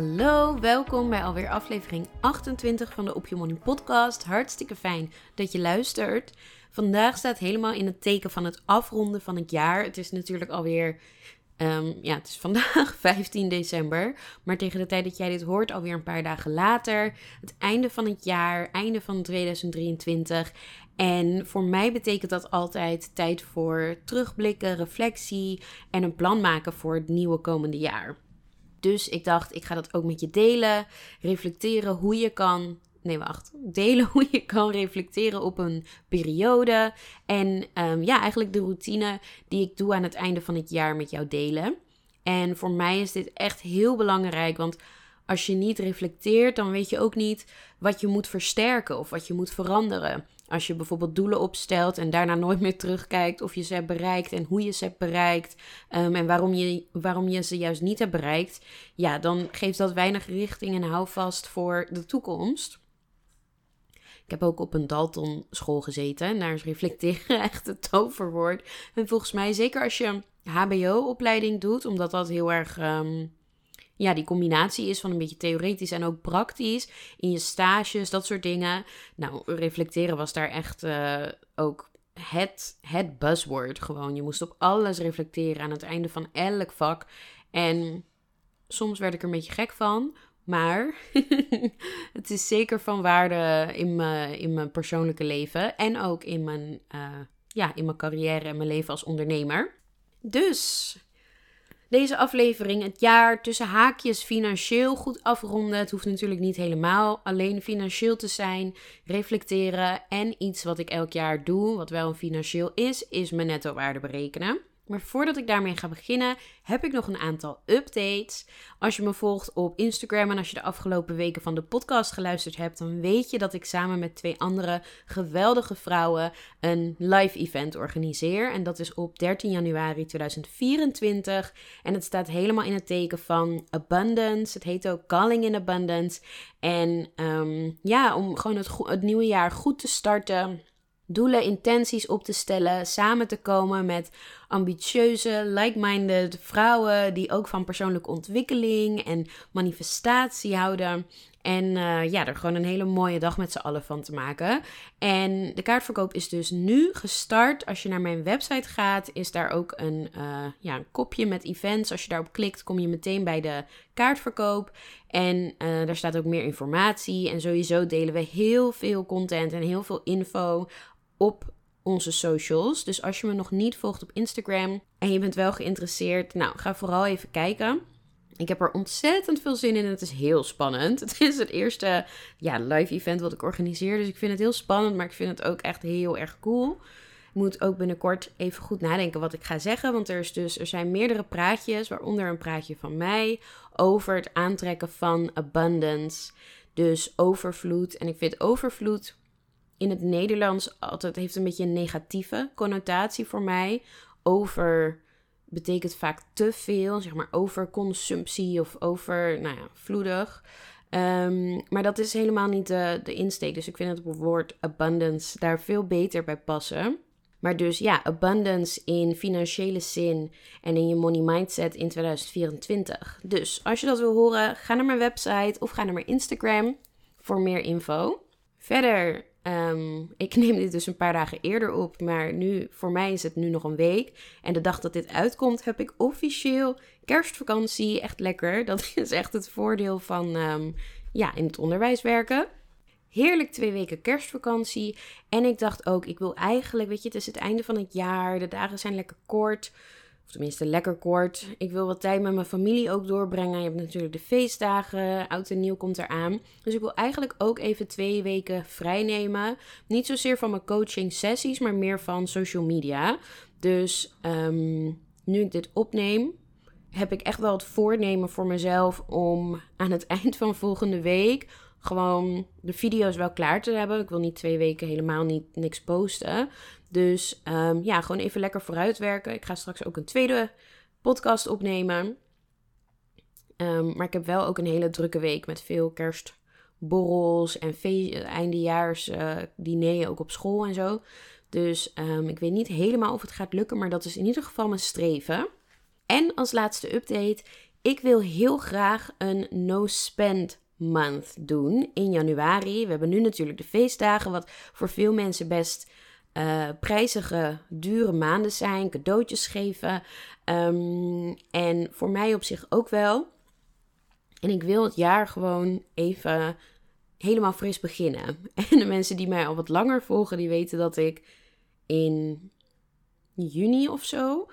Hallo, welkom bij alweer aflevering 28 van de Op Je Money podcast. Hartstikke fijn dat je luistert. Vandaag staat helemaal in het teken van het afronden van het jaar. Het is natuurlijk alweer, um, ja, het is vandaag 15 december. Maar tegen de tijd dat jij dit hoort, alweer een paar dagen later. Het einde van het jaar, einde van 2023. En voor mij betekent dat altijd tijd voor terugblikken, reflectie en een plan maken voor het nieuwe komende jaar. Dus ik dacht, ik ga dat ook met je delen. Reflecteren hoe je kan. Nee, wacht. Delen hoe je kan reflecteren op een periode. En um, ja, eigenlijk de routine die ik doe aan het einde van het jaar met jou delen. En voor mij is dit echt heel belangrijk. Want als je niet reflecteert, dan weet je ook niet wat je moet versterken of wat je moet veranderen. Als je bijvoorbeeld doelen opstelt en daarna nooit meer terugkijkt of je ze hebt bereikt en hoe je ze hebt bereikt um, en waarom je, waarom je ze juist niet hebt bereikt, ja, dan geeft dat weinig richting en houvast voor de toekomst. Ik heb ook op een Dalton school gezeten en daar is reflecteren echt het toverwoord. En volgens mij, zeker als je HBO-opleiding doet, omdat dat heel erg um, ja, die combinatie is van een beetje theoretisch en ook praktisch. In je stages, dat soort dingen. Nou, reflecteren was daar echt uh, ook het, het buzzword gewoon. Je moest op alles reflecteren aan het einde van elk vak. En soms werd ik er een beetje gek van. Maar het is zeker van waarde in mijn, in mijn persoonlijke leven. En ook in mijn, uh, ja, in mijn carrière en mijn leven als ondernemer. Dus deze aflevering het jaar tussen haakjes financieel goed afronden. Het hoeft natuurlijk niet helemaal alleen financieel te zijn. Reflecteren en iets wat ik elk jaar doe, wat wel een financieel is, is mijn netto waarde berekenen. Maar voordat ik daarmee ga beginnen, heb ik nog een aantal updates. Als je me volgt op Instagram en als je de afgelopen weken van de podcast geluisterd hebt, dan weet je dat ik samen met twee andere geweldige vrouwen een live event organiseer. En dat is op 13 januari 2024. En het staat helemaal in het teken van abundance. Het heet ook Calling in Abundance. En um, ja, om gewoon het nieuwe jaar goed te starten doelen, intenties op te stellen, samen te komen met ambitieuze, like-minded vrouwen die ook van persoonlijke ontwikkeling en manifestatie houden. En uh, ja, er gewoon een hele mooie dag met z'n allen van te maken. En de kaartverkoop is dus nu gestart. Als je naar mijn website gaat, is daar ook een, uh, ja, een kopje met events. Als je daarop klikt, kom je meteen bij de kaartverkoop. En uh, daar staat ook meer informatie. En sowieso delen we heel veel content en heel veel info op onze socials. Dus als je me nog niet volgt op Instagram en je bent wel geïnteresseerd, nou ga vooral even kijken. Ik heb er ontzettend veel zin in en het is heel spannend. Het is het eerste ja, live event wat ik organiseer, dus ik vind het heel spannend, maar ik vind het ook echt heel erg cool. Ik moet ook binnenkort even goed nadenken wat ik ga zeggen, want er, is dus, er zijn meerdere praatjes, waaronder een praatje van mij over het aantrekken van abundance, dus overvloed. En ik vind overvloed in het Nederlands altijd heeft een beetje een negatieve connotatie voor mij. Over betekent vaak te veel, zeg maar overconsumptie of over, nou ja, vloedig. Um, maar dat is helemaal niet de, de insteek. Dus ik vind het woord abundance daar veel beter bij passen. Maar dus ja, abundance in financiële zin en in je money mindset in 2024. Dus als je dat wil horen, ga naar mijn website of ga naar mijn Instagram voor meer info. Verder Um, ik neem dit dus een paar dagen eerder op, maar nu, voor mij is het nu nog een week. En de dag dat dit uitkomt, heb ik officieel kerstvakantie. Echt lekker. Dat is echt het voordeel van um, ja, in het onderwijs werken. heerlijk twee weken kerstvakantie. En ik dacht ook, ik wil eigenlijk, weet je, het is het einde van het jaar. De dagen zijn lekker kort. Of tenminste, lekker kort. Ik wil wat tijd met mijn familie ook doorbrengen. Je hebt natuurlijk de feestdagen. Oud en nieuw komt eraan. Dus ik wil eigenlijk ook even twee weken vrij nemen. Niet zozeer van mijn coaching sessies, maar meer van social media. Dus um, nu ik dit opneem, heb ik echt wel het voornemen voor mezelf om aan het eind van volgende week gewoon de video's wel klaar te hebben. Ik wil niet twee weken helemaal niet niks posten. Dus um, ja, gewoon even lekker vooruitwerken. Ik ga straks ook een tweede podcast opnemen. Um, maar ik heb wel ook een hele drukke week met veel kerstborrels en eindejaars uh, dineren ook op school en zo. Dus um, ik weet niet helemaal of het gaat lukken, maar dat is in ieder geval mijn streven. En als laatste update, ik wil heel graag een no-spend month doen in januari. We hebben nu natuurlijk de feestdagen, wat voor veel mensen best uh, prijzige, dure maanden zijn. Cadeautjes geven. Um, en voor mij op zich ook wel. En ik wil het jaar gewoon even helemaal fris beginnen. En de mensen die mij al wat langer volgen, die weten dat ik in juni of zo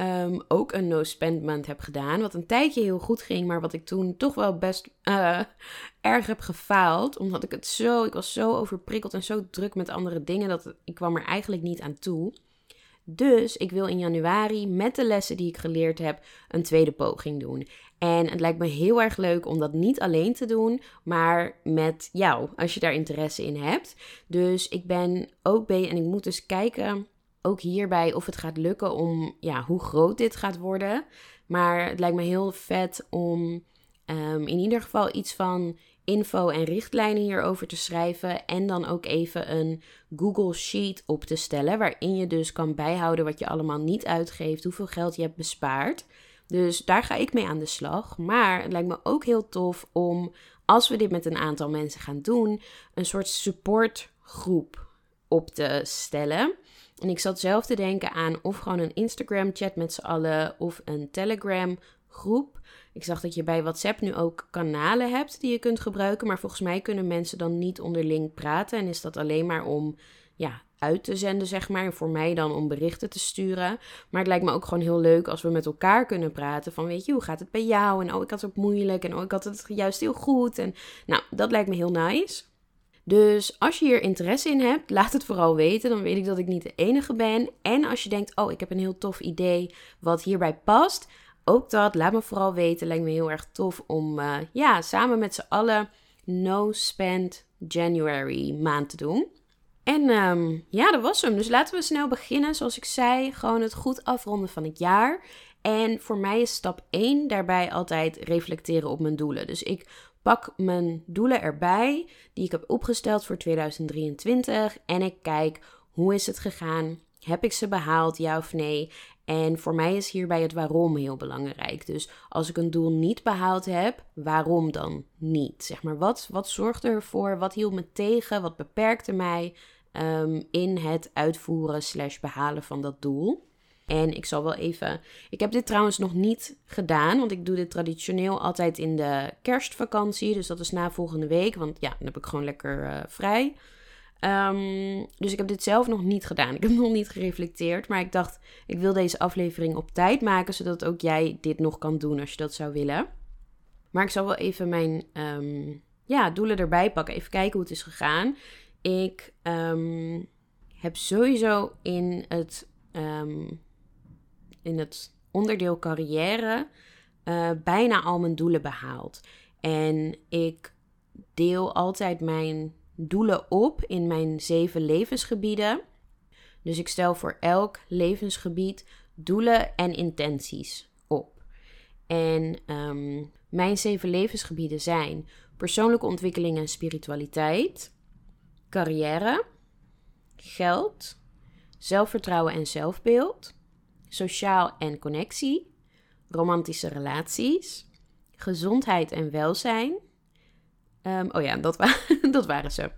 um, ook een no-spend maand heb gedaan. Wat een tijdje heel goed ging, maar wat ik toen toch wel best uh, erg heb gefaald. Omdat ik het zo, ik was zo overprikkeld en zo druk met andere dingen dat ik kwam er eigenlijk niet aan toe. Dus ik wil in januari met de lessen die ik geleerd heb een tweede poging doen. En het lijkt me heel erg leuk om dat niet alleen te doen, maar met jou, als je daar interesse in hebt. Dus ik ben ook bezig en ik moet dus kijken ook hierbij of het gaat lukken om, ja, hoe groot dit gaat worden. Maar het lijkt me heel vet om um, in ieder geval iets van info en richtlijnen hierover te schrijven. En dan ook even een Google Sheet op te stellen. Waarin je dus kan bijhouden wat je allemaal niet uitgeeft, hoeveel geld je hebt bespaard. Dus daar ga ik mee aan de slag. Maar het lijkt me ook heel tof om, als we dit met een aantal mensen gaan doen, een soort supportgroep op te stellen. En ik zat zelf te denken aan of gewoon een Instagram chat met z'n allen of een Telegram groep. Ik zag dat je bij WhatsApp nu ook kanalen hebt die je kunt gebruiken. Maar volgens mij kunnen mensen dan niet onderling praten. En is dat alleen maar om ja, uit te zenden, zeg maar. En voor mij dan om berichten te sturen. Maar het lijkt me ook gewoon heel leuk als we met elkaar kunnen praten. Van weet je, hoe gaat het bij jou? En oh, ik had het moeilijk. En oh, ik had het juist heel goed. En nou, dat lijkt me heel nice. Dus als je hier interesse in hebt, laat het vooral weten. Dan weet ik dat ik niet de enige ben. En als je denkt, oh, ik heb een heel tof idee wat hierbij past. Ook dat, laat me vooral weten. Lijkt me heel erg tof om uh, ja, samen met z'n allen No Spend January maand te doen. En um, ja, dat was hem. Dus laten we snel beginnen. Zoals ik zei, gewoon het goed afronden van het jaar. En voor mij is stap 1 daarbij altijd reflecteren op mijn doelen. Dus ik pak mijn doelen erbij die ik heb opgesteld voor 2023 en ik kijk hoe is het gegaan? Heb ik ze behaald, ja of nee? En voor mij is hierbij het waarom heel belangrijk. Dus als ik een doel niet behaald heb, waarom dan niet? Zeg maar, wat, wat zorgde ervoor? Wat hield me tegen? Wat beperkte mij um, in het uitvoeren slash behalen van dat doel? En ik zal wel even. Ik heb dit trouwens nog niet gedaan, want ik doe dit traditioneel altijd in de kerstvakantie. Dus dat is na volgende week, want ja, dan heb ik gewoon lekker uh, vrij. Um, dus ik heb dit zelf nog niet gedaan. Ik heb nog niet gereflecteerd. Maar ik dacht, ik wil deze aflevering op tijd maken, zodat ook jij dit nog kan doen als je dat zou willen. Maar ik zal wel even mijn um, ja, doelen erbij pakken. Even kijken hoe het is gegaan. Ik um, heb sowieso in het in het onderdeel carrière uh, bijna al mijn doelen behaald. En ik deel altijd mijn doelen op in mijn zeven levensgebieden. Dus ik stel voor elk levensgebied doelen en intenties op. En um, mijn zeven levensgebieden zijn persoonlijke ontwikkeling en spiritualiteit, carrière, geld, zelfvertrouwen en zelfbeeld, sociaal en connectie, romantische relaties, gezondheid en welzijn. Um, oh ja, dat, dat waren ze.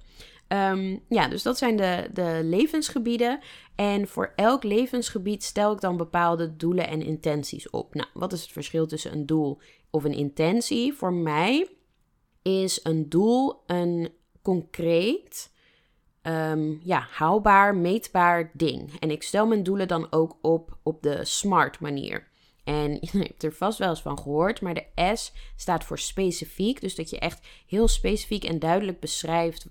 Um, ja, dus dat zijn de, de levensgebieden. En voor elk levensgebied stel ik dan bepaalde doelen en intenties op. Nou, wat is het verschil tussen een doel of een intentie? Voor mij is een doel een concreet, ehm, ja, haalbaar, meetbaar ding. En ik stel mijn doelen dan ook op op de smart manier. En je hebt er vast wel eens van gehoord, maar de S staat voor specifiek. Dus dat je echt heel specifiek en duidelijk beschrijft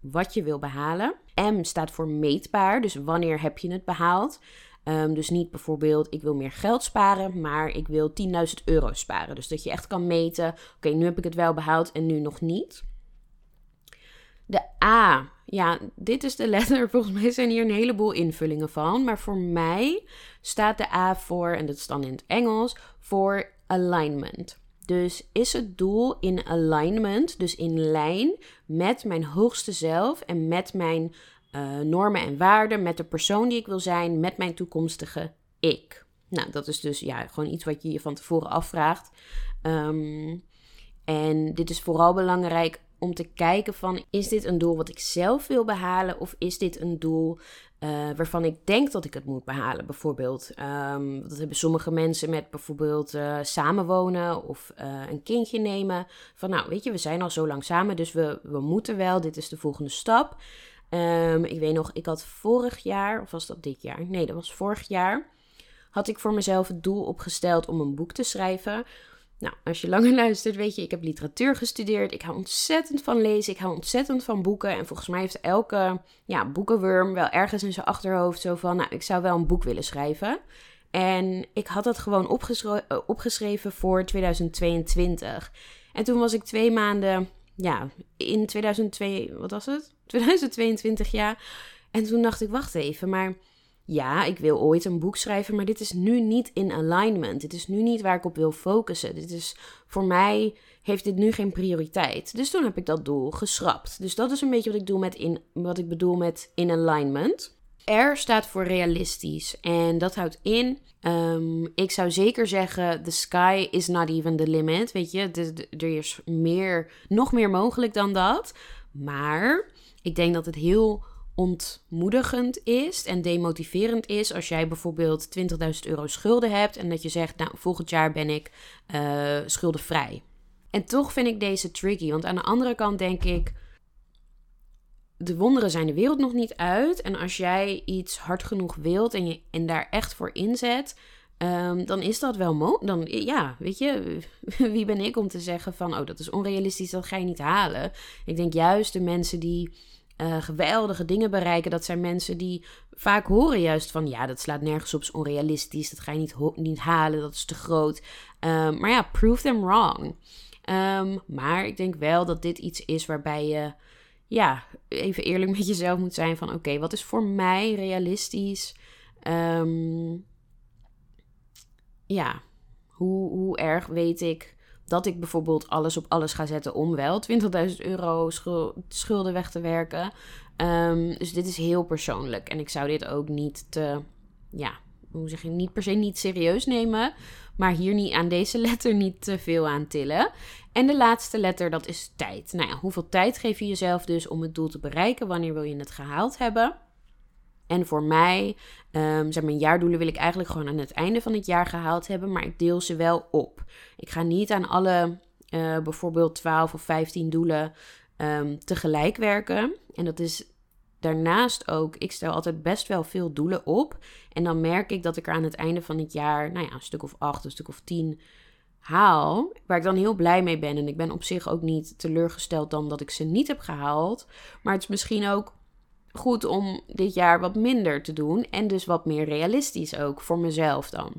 wat je wil behalen. M staat voor meetbaar, dus wanneer heb je het behaald. Ehm, dus niet bijvoorbeeld, ik wil meer geld sparen, maar ik wil 10.000 euro sparen. Dus dat je echt kan meten, oké, nu heb ik het wel behaald en nu nog niet. De A, ja, dit is de letter. Volgens mij zijn hier een heleboel invullingen van. Maar voor mij staat de A voor, en dat is dan in het Engels, voor alignment. Dus is het doel in alignment, dus in lijn met mijn hoogste zelf en met mijn uh, normen en waarden, met de persoon die ik wil zijn, met mijn toekomstige ik. Nou, dat is dus ja, gewoon iets wat je je van tevoren afvraagt. Um, en dit is vooral belangrijk om te kijken van, is dit een doel wat ik zelf wil behalen of is dit een doel uh, waarvan ik denk dat ik het moet behalen? Bijvoorbeeld, um, dat hebben sommige mensen met bijvoorbeeld uh, samenwonen of uh, een kindje nemen. Van nou, weet je, we zijn al zo lang samen, dus we, we moeten wel, dit is de volgende stap. Um, ik weet nog, ik had vorig jaar, of was dat dit jaar? Nee, dat was vorig jaar. Had ik voor mezelf het doel opgesteld om een boek te schrijven. Nou, als je langer luistert, weet je, ik heb literatuur gestudeerd. Ik hou ontzettend van lezen. Ik hou ontzettend van boeken. En volgens mij heeft elke ja, boekenworm wel ergens in zijn achterhoofd zo van: Nou, ik zou wel een boek willen schrijven. En ik had dat gewoon opgeschreven, eh, opgeschreven voor 2022. En toen was ik twee maanden, ja, in 2002, wat was het? 2022 jaar. En toen dacht ik: Wacht even, maar ja, ik wil ooit een boek schrijven, maar dit is nu niet in alignment. Dit is nu niet waar ik op wil focussen. Dit is voor mij heeft dit nu geen prioriteit. Dus toen heb ik dat doel geschrapt. Dus dat is een beetje wat ik, doe met in, wat ik bedoel met in alignment. R staat voor realistisch. En dat houdt in, um, ik zou zeker zeggen, the sky is not even the limit. Weet je, er is meer, nog meer mogelijk dan dat. Maar ik denk dat het heel ontmoedigend is en demotiverend is als jij bijvoorbeeld 20.000 euro schulden hebt en dat je zegt, nou, volgend jaar ben ik uh, schuldenvrij. En toch vind ik deze tricky, want aan de andere kant denk ik, de wonderen zijn de wereld nog niet uit. En als jij iets hard genoeg wilt en, je, en daar echt voor inzet, um, dan is dat wel mogelijk. Dan, ja, weet je, wie ben ik om te zeggen van, oh, dat is onrealistisch, dat ga je niet halen. Ik denk juist de mensen die uh, geweldige dingen bereiken. Dat zijn mensen die vaak horen juist van ja, dat slaat nergens op, is onrealistisch, dat ga je niet, niet halen, dat is te groot. Um, maar ja, prove them wrong. Um, maar ik denk wel dat dit iets is waarbij je ja, even eerlijk met jezelf moet zijn van oké, wat is voor mij realistisch? Um, ja, hoe, hoe erg weet ik dat ik bijvoorbeeld alles op alles ga zetten om wel 20.000 euro schulden weg te werken. Um, dus dit is heel persoonlijk. En ik zou dit ook niet te, ja, hoe zeg je, niet per se niet serieus nemen. Maar hier niet aan deze letter niet te veel aan tillen. En de laatste letter, dat is tijd. Nou ja, hoeveel tijd geef je jezelf dus om het doel te bereiken? Wanneer wil je het gehaald hebben? En voor mij, um, zijn mijn jaardoelen wil ik eigenlijk gewoon aan het einde van het jaar gehaald hebben, maar ik deel ze wel op. Ik ga niet aan alle uh, bijvoorbeeld 12 of 15 doelen um, tegelijk werken. En dat is daarnaast ook, ik stel altijd best wel veel doelen op. En dan merk ik dat ik er aan het einde van het jaar, nou ja, een stuk of 8, een stuk of 10 haal. Waar ik dan heel blij mee ben. En ik ben op zich ook niet teleurgesteld dan dat ik ze niet heb gehaald. Maar het is misschien ook goed om dit jaar wat minder te doen en dus wat meer realistisch ook voor mezelf dan.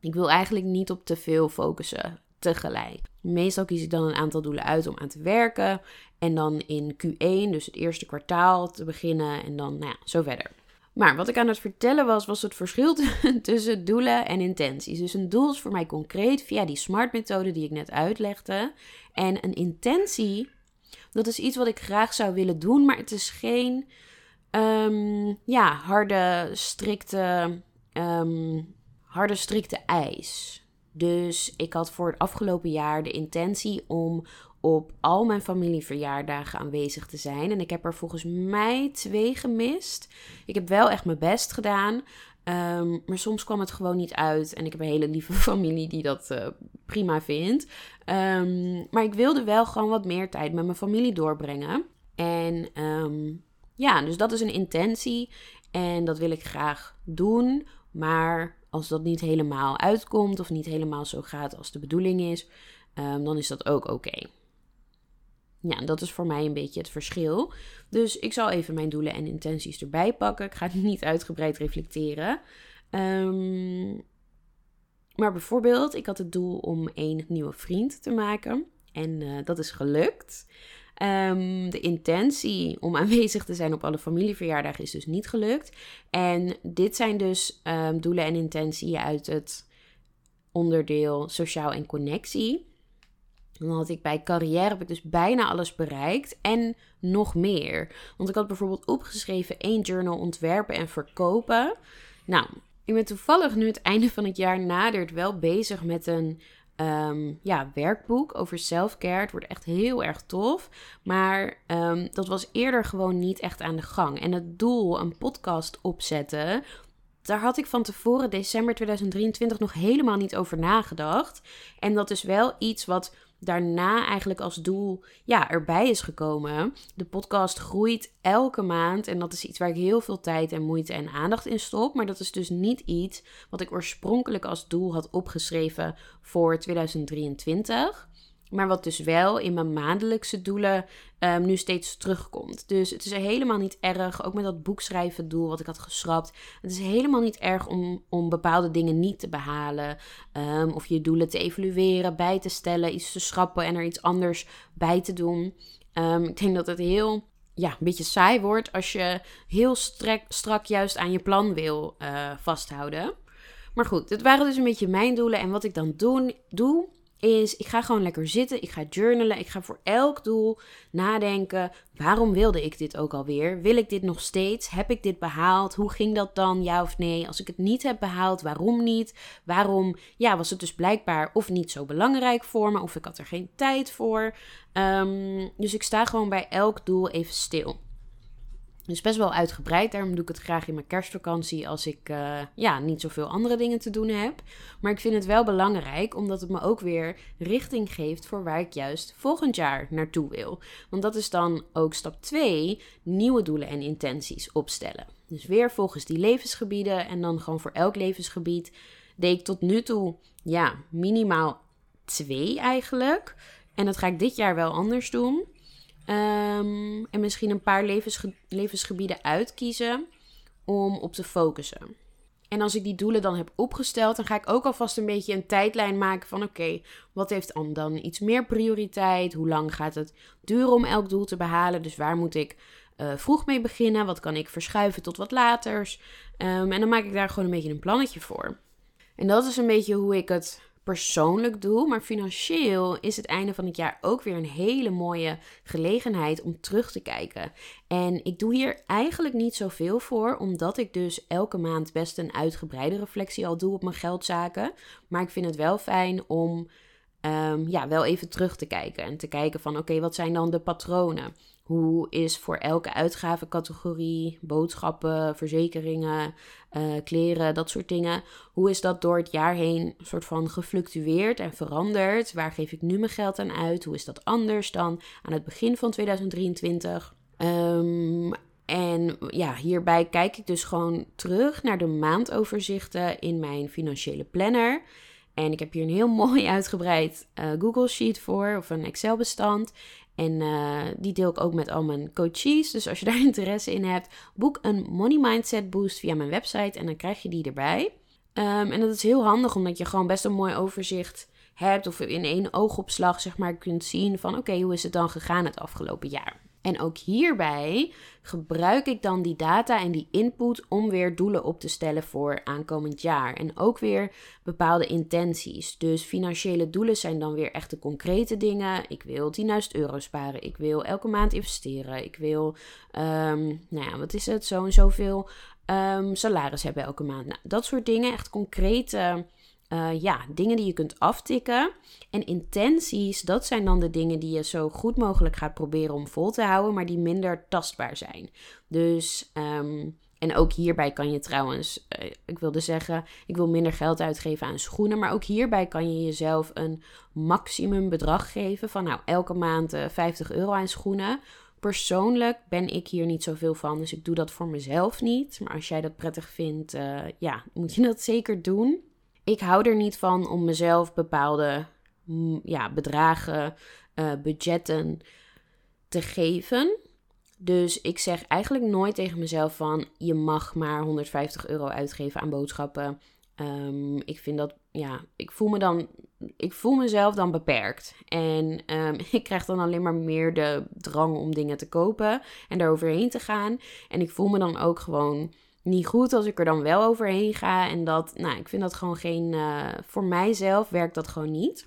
Ik wil eigenlijk niet op te veel focussen tegelijk. Meestal kies ik dan een aantal doelen uit om aan te werken en dan in Q1, dus het eerste kwartaal, te beginnen en dan nou ja, zo verder. Maar wat ik aan het vertellen was, was het verschil tussen doelen en intenties. Dus een doel is voor mij concreet via die SMART-methode die ik net uitlegde. En een intentie dat is iets wat ik graag zou willen doen, maar het is geen um, ja, harde, strikte, um, harde, strikte eis. Dus ik had voor het afgelopen jaar de intentie om op al mijn familieverjaardagen aanwezig te zijn. En ik heb er volgens mij twee gemist. Ik heb wel echt mijn best gedaan. Um, maar soms kwam het gewoon niet uit. En ik heb een hele lieve familie die dat uh, prima vindt. Um, maar ik wilde wel gewoon wat meer tijd met mijn familie doorbrengen. En ehm, ja, dus dat is een intentie. En dat wil ik graag doen. Maar als dat niet helemaal uitkomt of niet helemaal zo gaat als de bedoeling is, ehm, dan is dat ook oké. Ja, dat is voor mij een beetje het verschil. Dus ik zal even mijn doelen en intenties erbij pakken. Ik ga het niet uitgebreid reflecteren. Ehm, maar bijvoorbeeld, ik had het doel om één nieuwe vriend te maken. En uh, dat is gelukt. Um, de intentie om aanwezig te zijn op alle familieverjaardagen is dus niet gelukt. En dit zijn dus um, doelen en intentieën uit het onderdeel sociaal en connectie. Dan had ik bij carrière heb ik dus bijna alles bereikt en nog meer. Want ik had bijvoorbeeld opgeschreven één journal ontwerpen en verkopen. Nou, ik ben toevallig nu het einde van het jaar nadert wel bezig met een um, ja, werkboek over self-care. Het wordt echt heel erg tof. Maar um, dat was eerder gewoon niet echt aan de gang. En het doel, een podcast opzetten, daar had ik van tevoren december 2023 nog helemaal niet over nagedacht. En dat is wel iets wat daarna eigenlijk als doel ja, erbij is gekomen. De podcast groeit elke maand en dat is iets waar ik heel veel tijd en moeite en aandacht in stop. Maar dat is dus niet iets wat ik oorspronkelijk als doel had opgeschreven voor 2023. Maar wat dus wel in mijn maandelijkse doelen um, nu steeds terugkomt. Dus het is helemaal niet erg, ook met dat boekschrijven doel wat ik had geschrapt. Het is helemaal niet erg om, om bepaalde dingen niet te behalen. Um, of je doelen te evalueren, bij te stellen, iets te schrappen en er iets anders bij te doen. Um, ik denk dat het heel ja, een beetje saai wordt als je heel strak, juist aan je plan wil uh, vasthouden. Maar goed, dit waren dus een beetje mijn doelen. En wat ik dan doen, doe, is ik ga gewoon lekker zitten. Ik ga journalen. Ik ga voor elk doel nadenken. Waarom wilde ik dit ook alweer? Wil ik dit nog steeds? Heb ik dit behaald? Hoe ging dat dan? Ja of nee? Als ik het niet heb behaald, waarom niet? Waarom ja, was het dus blijkbaar of niet zo belangrijk voor me? Of ik had er geen tijd voor? Um, dus ik sta gewoon bij elk doel even stil. Dus best wel uitgebreid. Daarom doe ik het graag in mijn kerstvakantie als ik uh, ja, niet zoveel andere dingen te doen heb. Maar ik vind het wel belangrijk omdat het me ook weer richting geeft voor waar ik juist volgend jaar naartoe wil. Want dat is dan ook stap 2: nieuwe doelen en intenties opstellen. Dus weer volgens die levensgebieden en dan gewoon voor elk levensgebied deed ik tot nu toe ja, minimaal twee eigenlijk. En dat ga ik dit jaar wel anders doen. Um, en misschien een paar levensge levensgebieden uitkiezen om op te focussen. En als ik die doelen dan heb opgesteld, dan ga ik ook alvast een beetje een tijdlijn maken van oké, wat heeft dan iets meer prioriteit? Hoe lang gaat het duren om elk doel te behalen? Dus waar moet ik uh, vroeg mee beginnen? Wat kan ik verschuiven tot wat laters? Um, en dan maak ik daar gewoon een beetje een plannetje voor. En dat is een beetje hoe ik het persoonlijk doe. Maar financieel is het einde van het jaar ook weer een hele mooie gelegenheid om terug te kijken. En ik doe hier eigenlijk niet zoveel voor, omdat ik dus elke maand best een uitgebreide reflectie al doe op mijn geldzaken. Maar ik vind het wel fijn om um, ja, wel even terug te kijken en te kijken van oké, wat zijn dan de patronen? Hoe is voor elke uitgavencategorie, boodschappen, verzekeringen, uh, kleren, dat soort dingen, hoe is dat door het jaar heen soort van gefluctueerd en veranderd? Waar geef ik nu mijn geld aan uit? Hoe is dat anders dan aan het begin van 2023? Um, ehm, en ja, hierbij kijk ik dus gewoon terug naar de maandoverzichten in mijn financiële planner. En ik heb hier een heel mooi uitgebreid uh, Google Sheet voor, of een Excel-bestand. En uh, die deel ik ook met al mijn coaches. Dus als je daar interesse in hebt, boek een Money Mindset Boost via mijn website en dan krijg je die erbij. Um, en dat is heel handig, omdat je gewoon best een mooi overzicht hebt. Of in één oogopslag, zeg maar, kunt zien van oké, hoe is het dan gegaan het afgelopen jaar? En ook hierbij gebruik ik dan die data en die input om weer doelen op te stellen voor aankomend jaar. En ook weer bepaalde intenties. Dus financiële doelen zijn dan weer echt de concrete dingen. Ik wil 10.000 euro sparen. Ik wil elke maand investeren. Ik wil, um, nou ja, wat is het? Zo en zoveel um, salaris hebben elke maand. Nou, dat soort dingen. Echt concrete uh, ja, dingen die je kunt aftikken. En intenties, dat zijn dan de dingen die je zo goed mogelijk gaat proberen om vol te houden, maar die minder tastbaar zijn. Dus, um, en ook hierbij kan je trouwens, uh, ik wilde zeggen, ik wil minder geld uitgeven aan schoenen, maar ook hierbij kan je jezelf een maximum bedrag geven van nou elke maand uh, eh, 50 euro aan schoenen. Persoonlijk ben ik hier niet zoveel van, dus ik doe dat voor mezelf niet. Maar als jij dat prettig vindt, ja, moet je dat zeker doen. Ik hou er niet van om mezelf bepaalde mm, ja, bedragen, uh, budgetten te geven. Dus ik zeg eigenlijk nooit tegen mezelf van je mag maar 150 euro uitgeven aan boodschappen. Um, ik vind dat, ja, ik voel me dan, ik voel mezelf dan beperkt. En um, ik krijg dan alleen maar meer de drang om dingen te kopen en daar overheen te gaan. En ik voel me dan ook gewoon niet goed als ik er dan wel overheen ga. En dat, nou, ik vind dat gewoon geen, uh, voor mijzelf werkt dat gewoon niet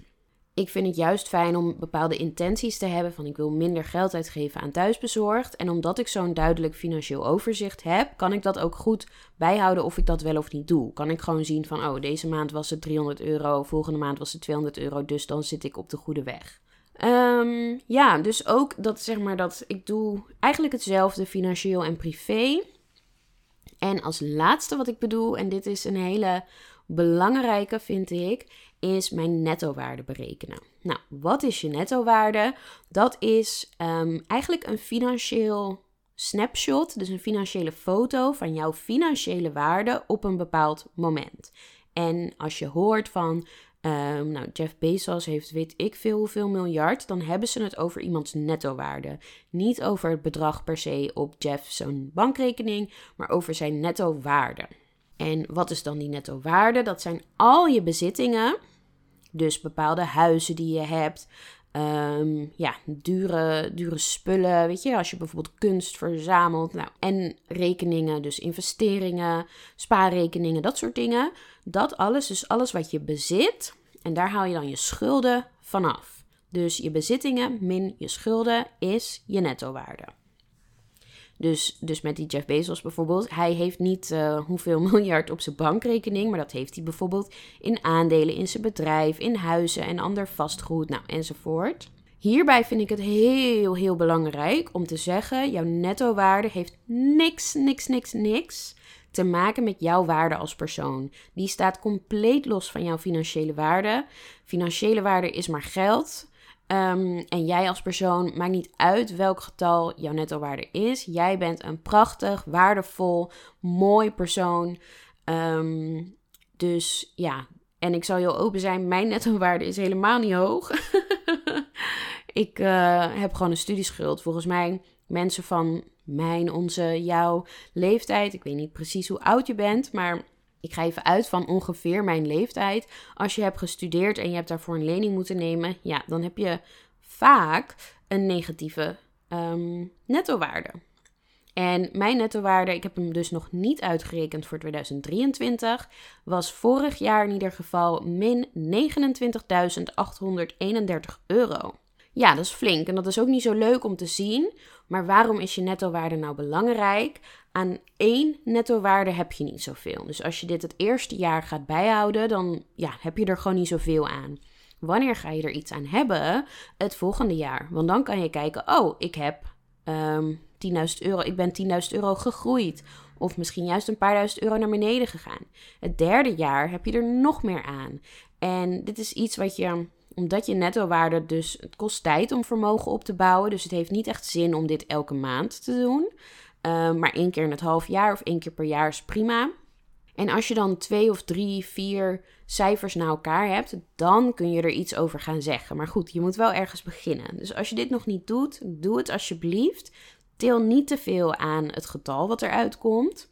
ik vind het juist fijn om bepaalde intenties te hebben van ik wil minder geld uitgeven aan thuisbezorgd. En omdat ik zo'n duidelijk financieel overzicht heb, kan ik dat ook goed bijhouden of ik dat wel of niet doe. Kan ik gewoon zien van oh, deze maand was het 300 euro, volgende maand was het 200 euro, dus dan zit ik op de goede weg. Um, ja, dus ook dat zeg maar dat ik doe eigenlijk hetzelfde financieel en privé. En als laatste wat ik bedoel, en dit is een hele belangrijke vind ik, is mijn netto-waarde berekenen. Nou, wat is je netto-waarde? Dat is um, eigenlijk een financieel snapshot, dus een financiële foto van jouw financiële waarde op een bepaald moment. En als je hoort van, um, nou, Jeff Bezos heeft weet ik veel hoeveel miljard, dan hebben ze het over iemands netto-waarde. Niet over het bedrag per se op Jeff zo'n bankrekening, maar over zijn netto-waarde. En wat is dan die netto waarde? Dat zijn al je bezittingen dus bepaalde huizen die je hebt. Um, ja, dure, dure spullen. Weet je, als je bijvoorbeeld kunst verzamelt. Nou, en rekeningen, dus investeringen, spaarrekeningen, dat soort dingen. Dat alles, dus alles wat je bezit. En daar haal je dan je schulden vanaf. Dus je bezittingen min je schulden is je nettowaarde. Dus, dus met die Jeff Bezos bijvoorbeeld. Hij heeft niet uh, hoeveel miljard op zijn bankrekening. Maar dat heeft hij bijvoorbeeld in aandelen in zijn bedrijf, in huizen en ander vastgoed, nou enzovoort. Hierbij vind ik het heel, heel belangrijk om te zeggen: jouw netto-waarde heeft niks, niks, niks, niks te maken met jouw waarde als persoon. Die staat compleet los van jouw financiële waarde. Financiële waarde is maar geld. Um, en jij als persoon, maakt niet uit welk getal jouw netto-waarde is. Jij bent een prachtig, waardevol, mooi persoon. Um, dus ja, en ik zal heel open zijn, mijn netto-waarde is helemaal niet hoog. ik uh, heb gewoon een studieschuld. Volgens mij mensen van mijn, onze, jouw leeftijd. Ik weet niet precies hoe oud je bent, maar ik ga even uit van ongeveer mijn leeftijd. Als je hebt gestudeerd en je hebt daarvoor een lening moeten nemen, ja, dan heb je vaak een negatieve um, nettowaarde. En mijn nettowaarde, ik heb hem dus nog niet uitgerekend voor 2023, was vorig jaar in ieder geval min 29.831 euro. Ja, dat is flink en dat is ook niet zo leuk om te zien. Maar waarom is je nettowaarde nou belangrijk? Aan één nettowaarde heb je niet zoveel. Dus als je dit het eerste jaar gaat bijhouden, dan ja, heb je er gewoon niet zoveel aan. Wanneer ga je er iets aan hebben? Het volgende jaar. Want dan kan je kijken, oh, ik heb um, ehm, 10.000 euro, ik ben 10.000 euro gegroeid. Of misschien juist een paar duizend euro naar beneden gegaan. Het derde jaar heb je er nog meer aan. En dit is iets wat je omdat je netto-waarde dus, het kost tijd om vermogen op te bouwen. Dus het heeft niet echt zin om dit elke maand te doen. Uh, maar één keer in het half jaar of één keer per jaar is prima. En als je dan twee of drie, vier cijfers na elkaar hebt, dan kun je er iets over gaan zeggen. Maar goed, je moet wel ergens beginnen. Dus als je dit nog niet doet, doe het alsjeblieft. Til niet te veel aan het getal wat eruit komt.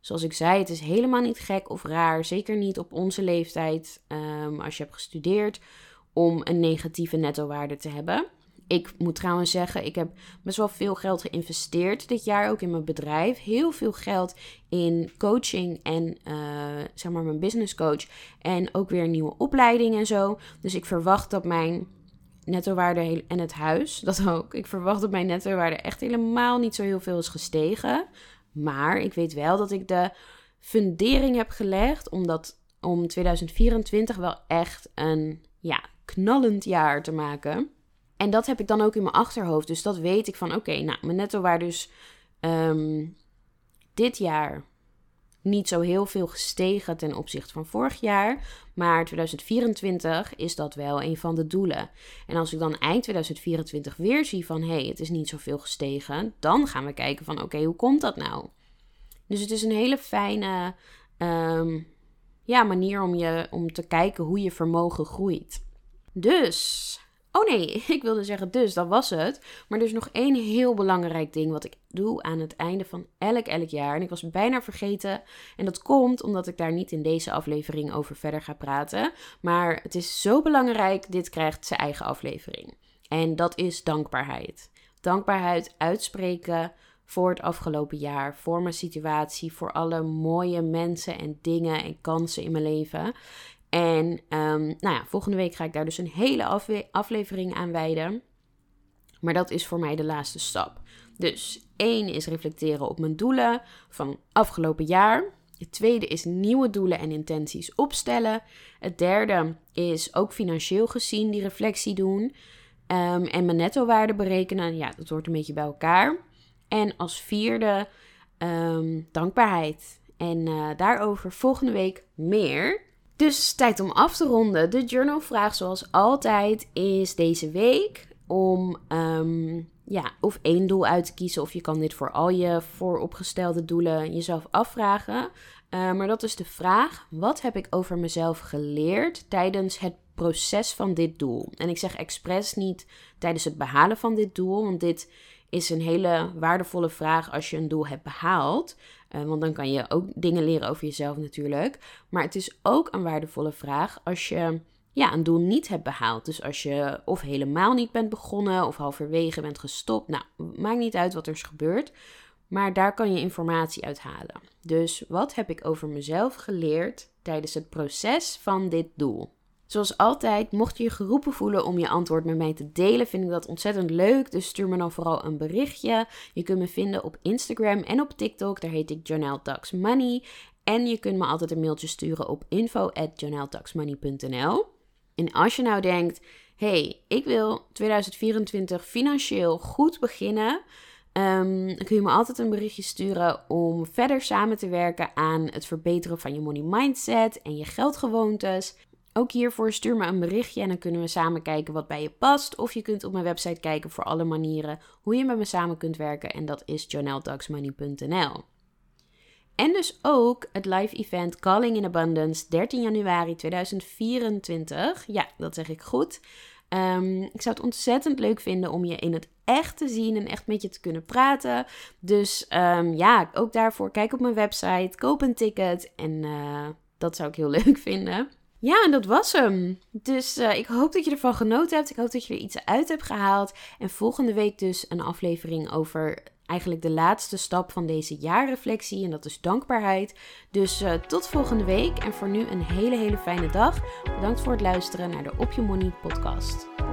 Zoals ik zei, het is helemaal niet gek of raar, zeker niet op onze leeftijd um, als je hebt gestudeerd, om een negatieve nettowaarde te hebben. Ik moet trouwens zeggen, ik heb best wel veel geld geïnvesteerd dit jaar, ook in mijn bedrijf. Heel veel geld in coaching en uh, zeg maar mijn business coach. En ook weer nieuwe opleiding en zo. Dus ik verwacht dat mijn nettowaarde en het huis, dat ook. Ik verwacht dat mijn nettowaarde echt helemaal niet zo heel veel is gestegen. Maar ik weet wel dat ik de fundering heb gelegd om, dat, om 2024 wel echt een ja, knallend jaar te maken. En dat heb ik dan ook in mijn achterhoofd. Dus dat weet ik van oké, nou, mijn netto waar dus um, dit jaar niet zo heel veel gestegen ten opzichte van vorig jaar. Maar 2024 is dat wel een van de doelen. En als ik dan eind 2024 weer zie van hé, hey, het is niet zoveel gestegen, dan gaan we kijken van oké, hoe komt dat nou? Dus het is een hele fijne um, ja, manier om, je, om te kijken hoe je vermogen groeit. Dus Oh nee, ik wilde zeggen dus, dat was het. Maar er is nog één heel belangrijk ding wat ik doe aan het einde van elk, elk jaar. En ik was bijna vergeten. En dat komt omdat ik daar niet in deze aflevering over verder ga praten. Maar het is zo belangrijk, dit krijgt zijn eigen aflevering. En dat is dankbaarheid. Dankbaarheid uitspreken voor het afgelopen jaar, voor mijn situatie, voor alle mooie mensen en dingen en kansen in mijn leven. En um, nou ja, volgende week ga ik daar dus een hele aflevering aan wijden. Maar dat is voor mij de laatste stap. Dus één is reflecteren op mijn doelen van afgelopen jaar. Het tweede is nieuwe doelen en intenties opstellen. Het derde is ook financieel gezien die reflectie doen. Um, en mijn netto-waarde berekenen. Ja, dat hoort een beetje bij elkaar. En als vierde um, dankbaarheid. En uh, daarover volgende week meer. Dus tijd om af te ronden. De journalvraag, zoals altijd, is deze week om um, ja, of één doel uit te kiezen. Of je kan dit voor al je vooropgestelde doelen jezelf afvragen. Uh, maar dat is de vraag: wat heb ik over mezelf geleerd tijdens het proces van dit doel? En ik zeg expres niet tijdens het behalen van dit doel, want dit is een hele waardevolle vraag als je een doel hebt behaald. Uh, want dan kan je ook dingen leren over jezelf natuurlijk. Maar het is ook een waardevolle vraag als je ja, een doel niet hebt behaald. Dus als je of helemaal niet bent begonnen of halverwege bent gestopt. Nou, maakt niet uit wat er is gebeurd. Maar daar kan je informatie uit halen. Dus wat heb ik over mezelf geleerd tijdens het proces van dit doel? Zoals altijd, mocht je je geroepen voelen om je antwoord met mij te delen, vind ik dat ontzettend leuk. Dus stuur me dan vooral een berichtje. Je kunt me vinden op Instagram en op TikTok. Daar heet ik Janelle Talks Money. En je kunt me altijd een mailtje sturen op info@janelletalksmoney.nl. En als je nou denkt, hey, ik wil 2024 financieel goed beginnen. Dan kun je me altijd een berichtje sturen om verder samen te werken aan het verbeteren van je money mindset en je geldgewoontes. Ook hiervoor stuur me een berichtje en dan kunnen we samen kijken wat bij je past. Of je kunt op mijn website kijken voor alle manieren hoe je met me samen kunt werken. En dat is journaltalksmoney.nl. En dus ook het live event Calling in Abundance 13 januari 2024. Ja, dat zeg ik goed. Um, ik zou het ontzettend leuk vinden om je in het echt te zien en echt met je te kunnen praten. Dus um, ja, ook daarvoor kijk op mijn website, koop een ticket en uh, dat zou ik heel leuk vinden. Ja, en dat was hem. Dus uh, ik hoop dat je ervan genoten hebt. Ik hoop dat je er iets uit hebt gehaald. En volgende week dus een aflevering over eigenlijk de laatste stap van deze jaarreflectie. En dat is dankbaarheid. Dus uh, tot volgende week. En voor nu een hele, hele fijne dag. Bedankt voor het luisteren naar de Op Je Money podcast.